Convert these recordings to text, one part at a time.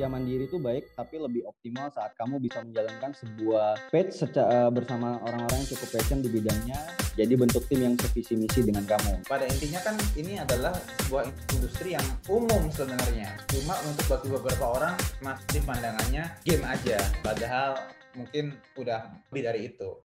bekerja mandiri itu baik, tapi lebih optimal saat kamu bisa menjalankan sebuah page secara bersama orang-orang yang cukup passion di bidangnya. Jadi bentuk tim yang sevisi misi dengan kamu. Pada intinya kan ini adalah sebuah industri yang umum sebenarnya. Cuma untuk bagi beberapa orang masih pandangannya game aja. Padahal mungkin udah lebih dari itu.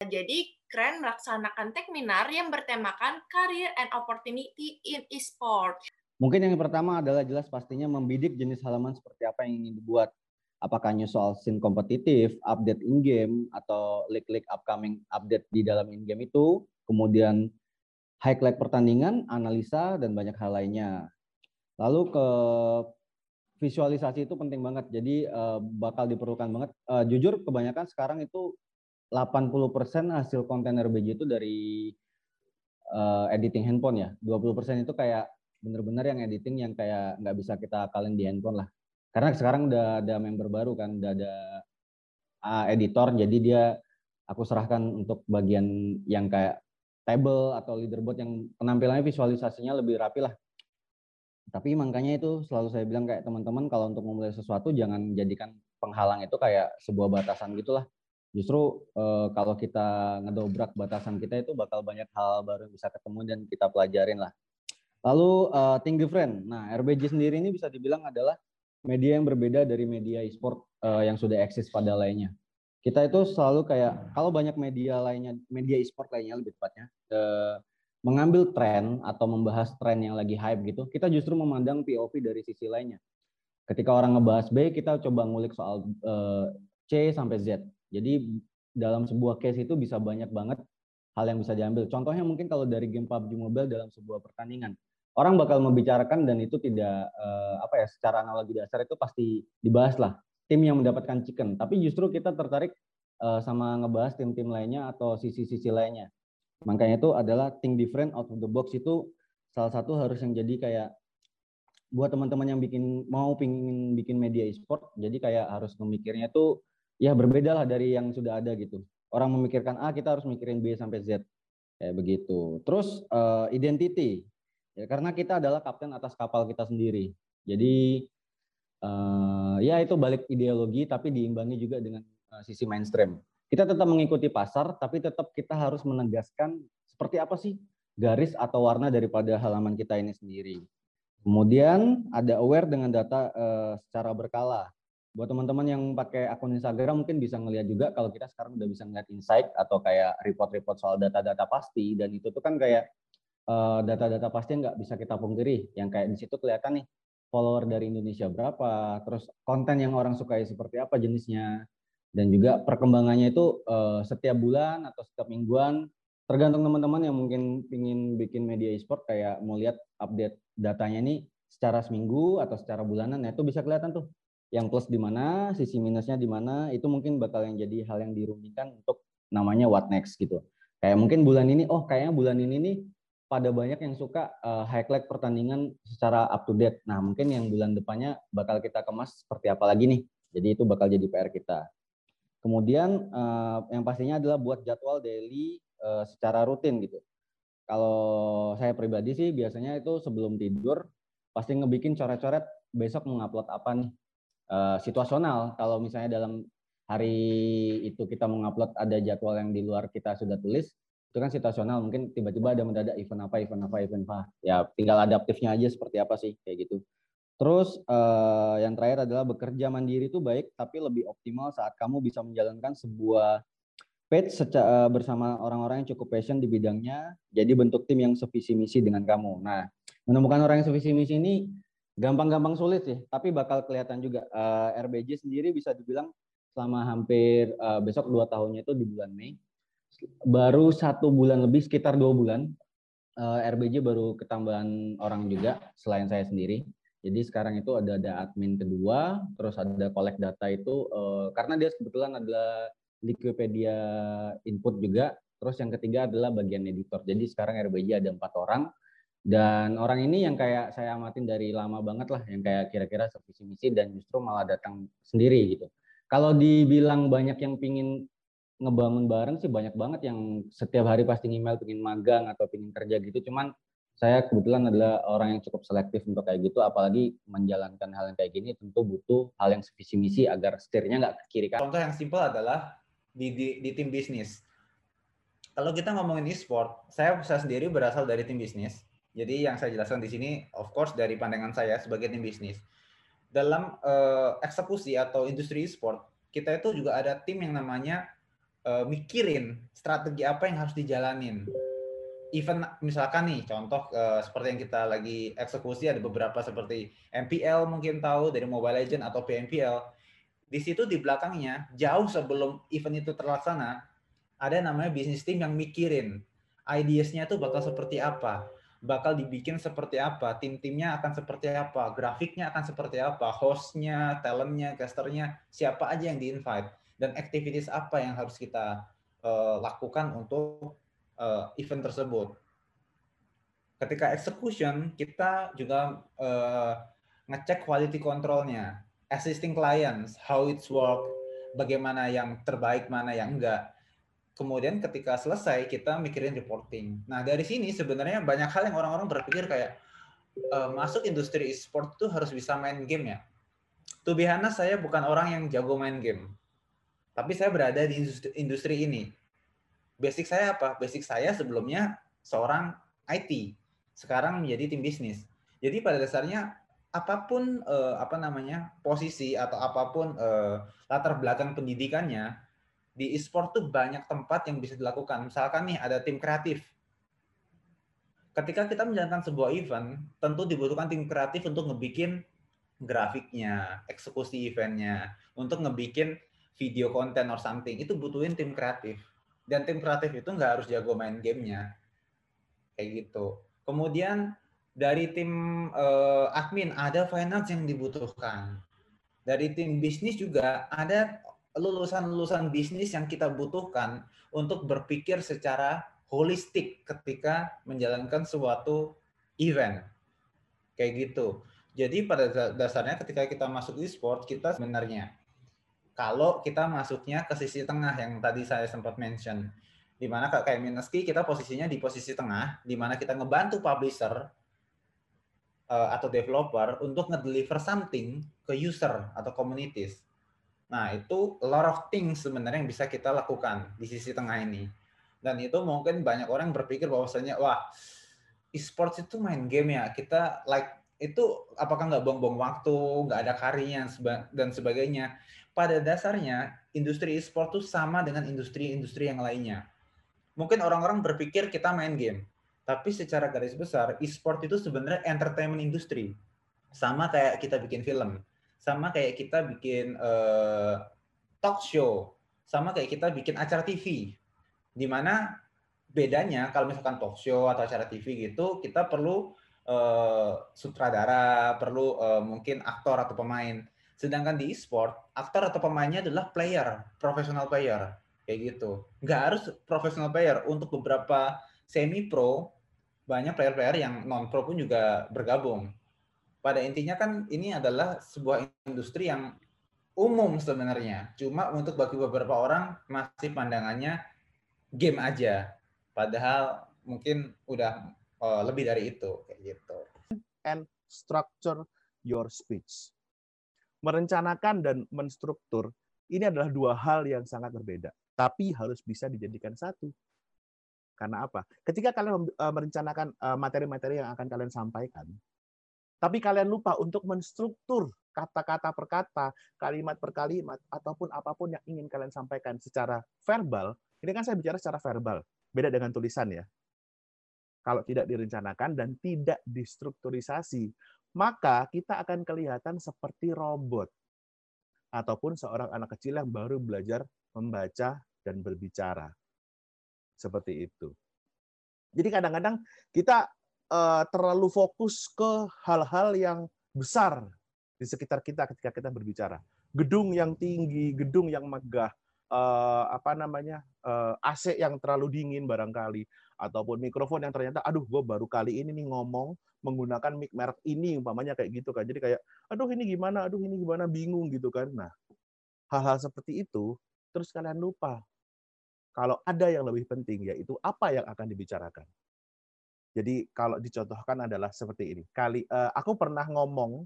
Jadi keren melaksanakan Tekminar yang bertemakan Career and Opportunity in Esport. Mungkin yang pertama adalah jelas pastinya membidik jenis halaman seperti apa yang ingin dibuat. Apakah new soal scene kompetitif, update in-game, atau leak-leak upcoming update di dalam in-game itu, kemudian highlight pertandingan, analisa, dan banyak hal lainnya. Lalu ke visualisasi itu penting banget, jadi uh, bakal diperlukan banget. Uh, jujur kebanyakan sekarang itu 80% hasil konten RBJ itu dari uh, editing handphone ya. 20% itu kayak bener-bener yang editing yang kayak nggak bisa kita kalian di handphone lah. Karena sekarang udah ada member baru kan, udah ada uh, editor, jadi dia aku serahkan untuk bagian yang kayak table atau leaderboard yang penampilannya visualisasinya lebih rapi lah. Tapi makanya itu selalu saya bilang kayak teman-teman kalau untuk memulai sesuatu jangan jadikan penghalang itu kayak sebuah batasan gitulah. Justru uh, kalau kita ngedobrak batasan kita itu bakal banyak hal baru bisa ketemu dan kita pelajarin lah. Lalu uh, Think Different. Nah, RBJ sendiri ini bisa dibilang adalah media yang berbeda dari media e-sport uh, yang sudah eksis pada lainnya. Kita itu selalu kayak kalau banyak media lainnya, media e-sport lainnya lebih tepatnya, uh, mengambil tren atau membahas tren yang lagi hype gitu, kita justru memandang POV dari sisi lainnya. Ketika orang ngebahas B, kita coba ngulik soal uh, C sampai Z. Jadi dalam sebuah case itu bisa banyak banget hal yang bisa diambil. Contohnya mungkin kalau dari game PUBG Mobile dalam sebuah pertandingan orang bakal membicarakan dan itu tidak uh, apa ya secara analogi dasar itu pasti dibahas lah. Tim yang mendapatkan chicken. Tapi justru kita tertarik uh, sama ngebahas tim-tim lainnya atau sisi-sisi lainnya. Makanya itu adalah think different out of the box. Itu salah satu harus yang jadi kayak buat teman-teman yang bikin mau pingin bikin media e-sport jadi kayak harus memikirnya tuh ya berbeda lah dari yang sudah ada gitu. Orang memikirkan A kita harus mikirin B sampai Z. Kayak begitu. Terus uh, identity Ya, karena kita adalah kapten atas kapal kita sendiri. Jadi uh, ya itu balik ideologi tapi diimbangi juga dengan uh, sisi mainstream. Kita tetap mengikuti pasar tapi tetap kita harus menegaskan seperti apa sih garis atau warna daripada halaman kita ini sendiri. Kemudian ada aware dengan data uh, secara berkala. Buat teman-teman yang pakai akun Instagram mungkin bisa ngelihat juga kalau kita sekarang udah bisa ngeliat insight atau kayak report-report soal data-data pasti dan itu tuh kan kayak data-data pasti nggak bisa kita pungkiri. Yang kayak di situ kelihatan nih follower dari Indonesia berapa, terus konten yang orang sukai seperti apa jenisnya, dan juga perkembangannya itu uh, setiap bulan atau setiap mingguan, tergantung teman-teman yang mungkin ingin bikin media e-sport kayak mau lihat update datanya nih secara seminggu atau secara bulanan, nah itu bisa kelihatan tuh yang plus di mana, sisi minusnya di mana, itu mungkin bakal yang jadi hal yang dirundingkan untuk namanya what next gitu. Kayak mungkin bulan ini, oh kayaknya bulan ini nih pada banyak yang suka uh, highlight pertandingan secara up to date. Nah, mungkin yang bulan depannya bakal kita kemas seperti apa lagi nih. Jadi itu bakal jadi PR kita. Kemudian uh, yang pastinya adalah buat jadwal daily uh, secara rutin gitu. Kalau saya pribadi sih biasanya itu sebelum tidur pasti ngebikin coret-coret besok mengupload apa nih. Uh, situasional kalau misalnya dalam hari itu kita mengupload ada jadwal yang di luar kita sudah tulis, itu kan situasional mungkin tiba-tiba ada mendadak event apa event apa event apa? Ya tinggal adaptifnya aja seperti apa sih kayak gitu. Terus uh, yang terakhir adalah bekerja mandiri itu baik tapi lebih optimal saat kamu bisa menjalankan sebuah page secara eh, bersama orang-orang yang cukup passion di bidangnya jadi bentuk tim yang sevisi misi dengan kamu. Nah menemukan orang yang sevisi misi ini gampang-gampang sulit sih tapi bakal kelihatan juga. Eh, RBJ sendiri bisa dibilang selama hampir uh, besok dua tahunnya itu di bulan Mei baru satu bulan lebih sekitar dua bulan uh, eh, RBJ baru ketambahan orang juga selain saya sendiri. Jadi sekarang itu ada ada admin kedua, terus ada collect data itu uh, karena dia kebetulan adalah Wikipedia input juga. Terus yang ketiga adalah bagian editor. Jadi sekarang RBJ ada empat orang dan orang ini yang kayak saya amatin dari lama banget lah, yang kayak kira-kira sevisi misi dan justru malah datang sendiri gitu. Kalau dibilang banyak yang pingin ngebangun bareng sih banyak banget yang setiap hari pasti email pingin magang atau pingin kerja gitu cuman saya kebetulan adalah orang yang cukup selektif untuk kayak gitu, apalagi menjalankan hal yang kayak gini tentu butuh hal yang sevisi misi agar setirnya nggak ke kiri kan. Contoh yang simpel adalah di, di, di tim bisnis. Kalau kita ngomongin e-sport, saya, saya sendiri berasal dari tim bisnis. Jadi yang saya jelaskan di sini, of course dari pandangan saya sebagai tim bisnis. Dalam uh, eksekusi atau industri e-sport, kita itu juga ada tim yang namanya uh, mikirin strategi apa yang harus dijalanin event misalkan nih contoh uh, seperti yang kita lagi eksekusi ada beberapa seperti MPL mungkin tahu dari Mobile Legend atau PMPL. Di situ di belakangnya jauh sebelum event itu terlaksana ada namanya bisnis team yang mikirin ideasnya itu bakal seperti apa, bakal dibikin seperti apa, tim-timnya akan seperti apa, grafiknya akan seperti apa, hostnya, talentnya, casternya, siapa aja yang di-invite dan activities apa yang harus kita uh, lakukan untuk uh, event tersebut. Ketika execution, kita juga uh, ngecek quality controlnya, assisting clients, how it's work, bagaimana yang terbaik, mana yang enggak. Kemudian ketika selesai, kita mikirin reporting. Nah, dari sini sebenarnya banyak hal yang orang-orang berpikir kayak, uh, masuk industri e-sport tuh harus bisa main game ya. To be saya bukan orang yang jago main game. Tapi saya berada di industri, industri ini basic saya apa? Basic saya sebelumnya seorang IT, sekarang menjadi tim bisnis. Jadi pada dasarnya apa pun uh, apa namanya posisi atau apa pun uh, latar belakang pendidikannya di e-sport tuh banyak tempat yang bisa dilakukan. Misalkan nih ada tim kreatif. Ketika kita menjalankan sebuah event, tentu dibutuhkan tim kreatif untuk ngebikin grafiknya, eksekusi eventnya, untuk ngebikin video konten or something. Itu butuhin tim kreatif. Dan tim kreatif itu nggak harus jago main gamenya. Kayak gitu. Kemudian dari tim uh, admin ada finance yang dibutuhkan. Dari tim bisnis juga ada lulusan-lulusan bisnis yang kita butuhkan untuk berpikir secara holistik ketika menjalankan suatu event. Kayak gitu. Jadi pada dasarnya ketika kita masuk e-sport kita sebenarnya kalau kita masuknya ke sisi tengah yang tadi saya sempat mention. Di mana kayak Mineski kita posisinya di posisi tengah, di mana kita ngebantu publisher uh, atau developer untuk ngedeliver something ke user atau communities. Nah, itu a lot of things sebenarnya yang bisa kita lakukan di sisi tengah ini. Dan itu mungkin banyak orang berpikir bahwasanya, wah, e-sports itu main game ya. Kita like itu apakah nggak buang-buang waktu, nggak ada karyanya dan sebagainya pada dasarnya industri e-sport itu sama dengan industri-industri yang lainnya. Mungkin orang-orang berpikir kita main game, tapi secara garis besar e-sport itu sebenarnya entertainment industry. Sama kayak kita bikin film, sama kayak kita bikin uh, talk show, sama kayak kita bikin acara TV. Di mana bedanya kalau misalkan talk show atau acara TV gitu, kita perlu uh, sutradara, perlu uh, mungkin aktor atau pemain Sedangkan di e-sport, aktor atau pemainnya adalah player, profesional player. Kayak gitu. Nggak harus profesional player. Untuk beberapa semi-pro, banyak player-player yang non-pro pun juga bergabung. Pada intinya kan ini adalah sebuah industri yang umum sebenarnya. Cuma untuk bagi beberapa orang masih pandangannya game aja. Padahal mungkin udah uh, lebih dari itu kayak gitu. And structure your speech merencanakan dan menstruktur ini adalah dua hal yang sangat berbeda, tapi harus bisa dijadikan satu. Karena apa? Ketika kalian e, merencanakan e, materi-materi yang akan kalian sampaikan, tapi kalian lupa untuk menstruktur kata-kata per kata, kalimat per kalimat, ataupun apa pun yang ingin kalian sampaikan secara verbal, ini kan saya bicara secara verbal, beda dengan tulisan ya. Kalau tidak direncanakan dan tidak distrukturisasi, maka kita akan kelihatan seperti robot ataupun seorang anak kecil yang baru belajar membaca dan berbicara. Seperti itu. Jadi kadang-kadang kita uh, terlalu fokus ke hal-hal yang besar di sekitar kita ketika kita berbicara. Gedung yang tinggi, gedung yang megah, uh, apa namanya eh, AC yang terlalu dingin barangkali, ataupun mikrofon yang ternyata aduh gue baru kali ini nih ngomong menggunakan mic merek ini umpamanya kayak gitu kan. Jadi kayak aduh ini gimana? Aduh ini gimana? Bingung gitu kan. Nah hal-hal seperti itu terus kalian lupa. Kalau ada yang lebih penting yaitu apa yang akan dibicarakan. Jadi kalau dicontohkan adalah seperti ini. Kali uh, aku pernah ngomong,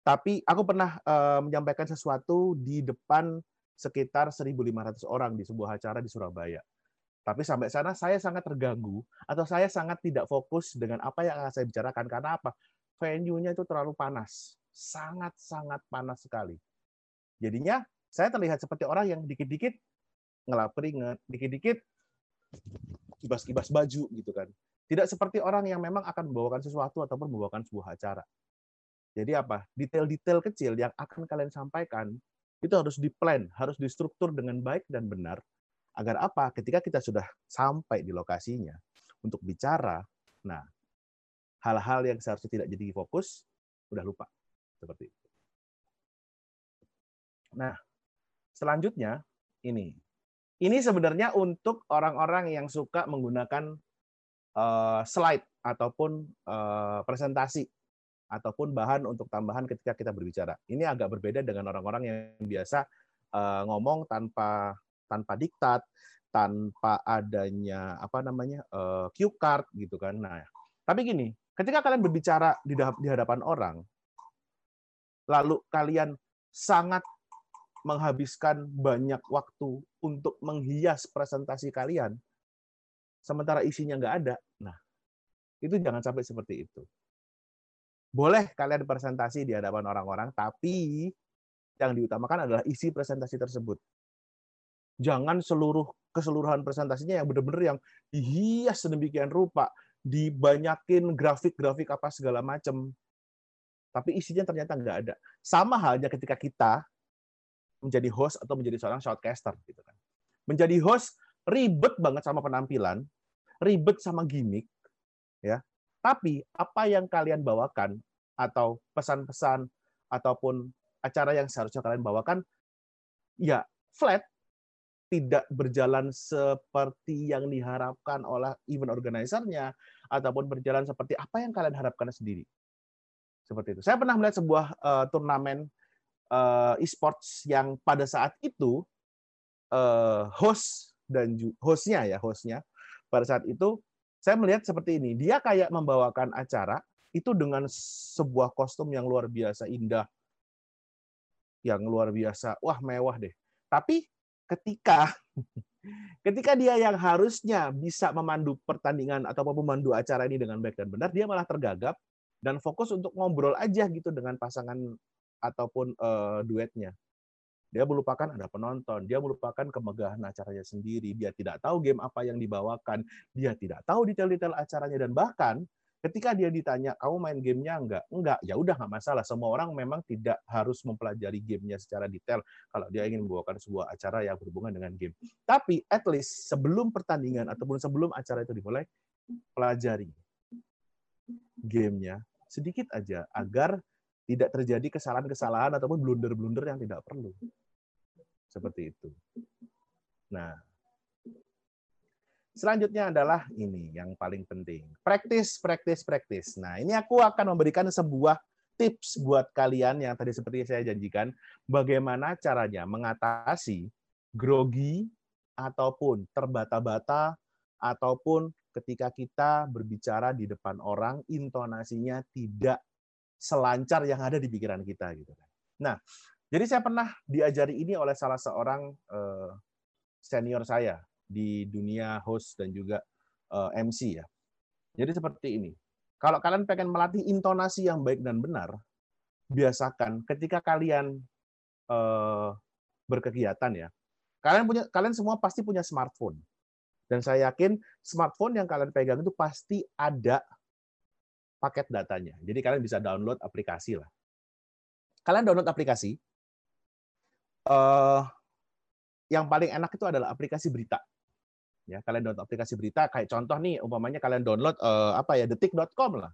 tapi aku pernah uh, menyampaikan sesuatu di depan sekitar 1.500 orang di sebuah acara di Surabaya. Tapi sampai sana saya sangat terganggu atau saya sangat tidak fokus dengan apa yang akan saya bicarakan karena apa? Venue-nya itu terlalu panas, sangat-sangat panas sekali. Jadinya saya terlihat seperti orang yang dikit-dikit ngelap keringat, dikit-dikit kibas-kibas baju gitu kan. Tidak seperti orang yang memang akan membawakan sesuatu ataupun membawakan sebuah acara. Jadi apa? Detail-detail kecil yang akan kalian sampaikan itu harus diplan, harus distruktur dengan baik dan benar agar apa? Ketika kita sudah sampai di lokasinya untuk bicara, nah hal-hal yang seharusnya tidak jadi fokus udah lupa seperti itu. Nah, selanjutnya ini. Ini sebenarnya untuk orang-orang yang suka menggunakan uh, slide ataupun uh, presentasi ataupun bahan untuk tambahan ketika kita berbicara. Ini agak berbeda dengan orang-orang yang biasa uh, ngomong tanpa tanpa diktat, tanpa adanya apa namanya uh, cue card gitu kan. Nah, tapi gini, ketika kalian berbicara di, di hadapan orang, lalu kalian sangat menghabiskan banyak waktu untuk menghias presentasi kalian, sementara isinya nggak ada. Nah, itu jangan sampai seperti itu. Boleh kalian presentasi di hadapan orang-orang, tapi yang diutamakan adalah isi presentasi tersebut. Jangan seluruh keseluruhan presentasinya yang benar-benar yang dihias sedemikian rupa, dibanyakin grafik-grafik apa segala macam, tapi isinya ternyata nggak ada. Sama halnya ketika kita menjadi host atau menjadi seorang shoutcaster gitu kan. Menjadi host ribet banget sama penampilan, ribet sama gimmick, ya. Tapi apa yang kalian bawakan atau pesan-pesan ataupun acara yang seharusnya kalian bawakan, ya flat, tidak berjalan seperti yang diharapkan oleh event organizer-nya ataupun berjalan seperti apa yang kalian harapkan sendiri. Seperti itu. Saya pernah melihat sebuah uh, turnamen uh, e-sports yang pada saat itu uh, host dan hostnya ya hostnya pada saat itu saya melihat seperti ini dia kayak membawakan acara itu dengan sebuah kostum yang luar biasa indah yang luar biasa wah mewah deh tapi ketika ketika dia yang harusnya bisa memandu pertandingan atau memandu acara ini dengan baik dan benar dia malah tergagap dan fokus untuk ngobrol aja gitu dengan pasangan ataupun uh, duetnya. Dia melupakan ada penonton, dia melupakan kemegahan acaranya sendiri, dia tidak tahu game apa yang dibawakan, dia tidak tahu detail-detail acaranya dan bahkan ketika dia ditanya kamu main gamenya enggak enggak ya udah nggak masalah semua orang memang tidak harus mempelajari gamenya secara detail kalau dia ingin membawakan sebuah acara yang berhubungan dengan game tapi at least sebelum pertandingan ataupun sebelum acara itu dimulai pelajari gamenya sedikit aja agar tidak terjadi kesalahan-kesalahan ataupun blunder-blunder yang tidak perlu. Seperti itu. Nah, selanjutnya adalah ini yang paling penting. Praktis, praktis, praktis. Nah, ini aku akan memberikan sebuah tips buat kalian yang tadi seperti saya janjikan, bagaimana caranya mengatasi grogi ataupun terbata-bata ataupun ketika kita berbicara di depan orang intonasinya tidak selancar yang ada di pikiran kita gitu kan. Nah, jadi saya pernah diajari ini oleh salah seorang uh, senior saya di dunia host dan juga uh, eh, MC ya. Jadi seperti ini. Kalau kalian pengen melatih intonasi yang baik dan benar, biasakan ketika kalian uh, berkegiatan ya. Kalian punya kalian semua pasti punya smartphone. Dan saya yakin smartphone yang kalian pegang itu pasti ada paket datanya. Jadi kalian bisa download aplikasi lah. Kalian download aplikasi. Uh, yang paling enak itu adalah aplikasi berita. Ya, kalian download aplikasi berita kayak contoh nih umpamanya kalian download uh, apa ya detik.com lah.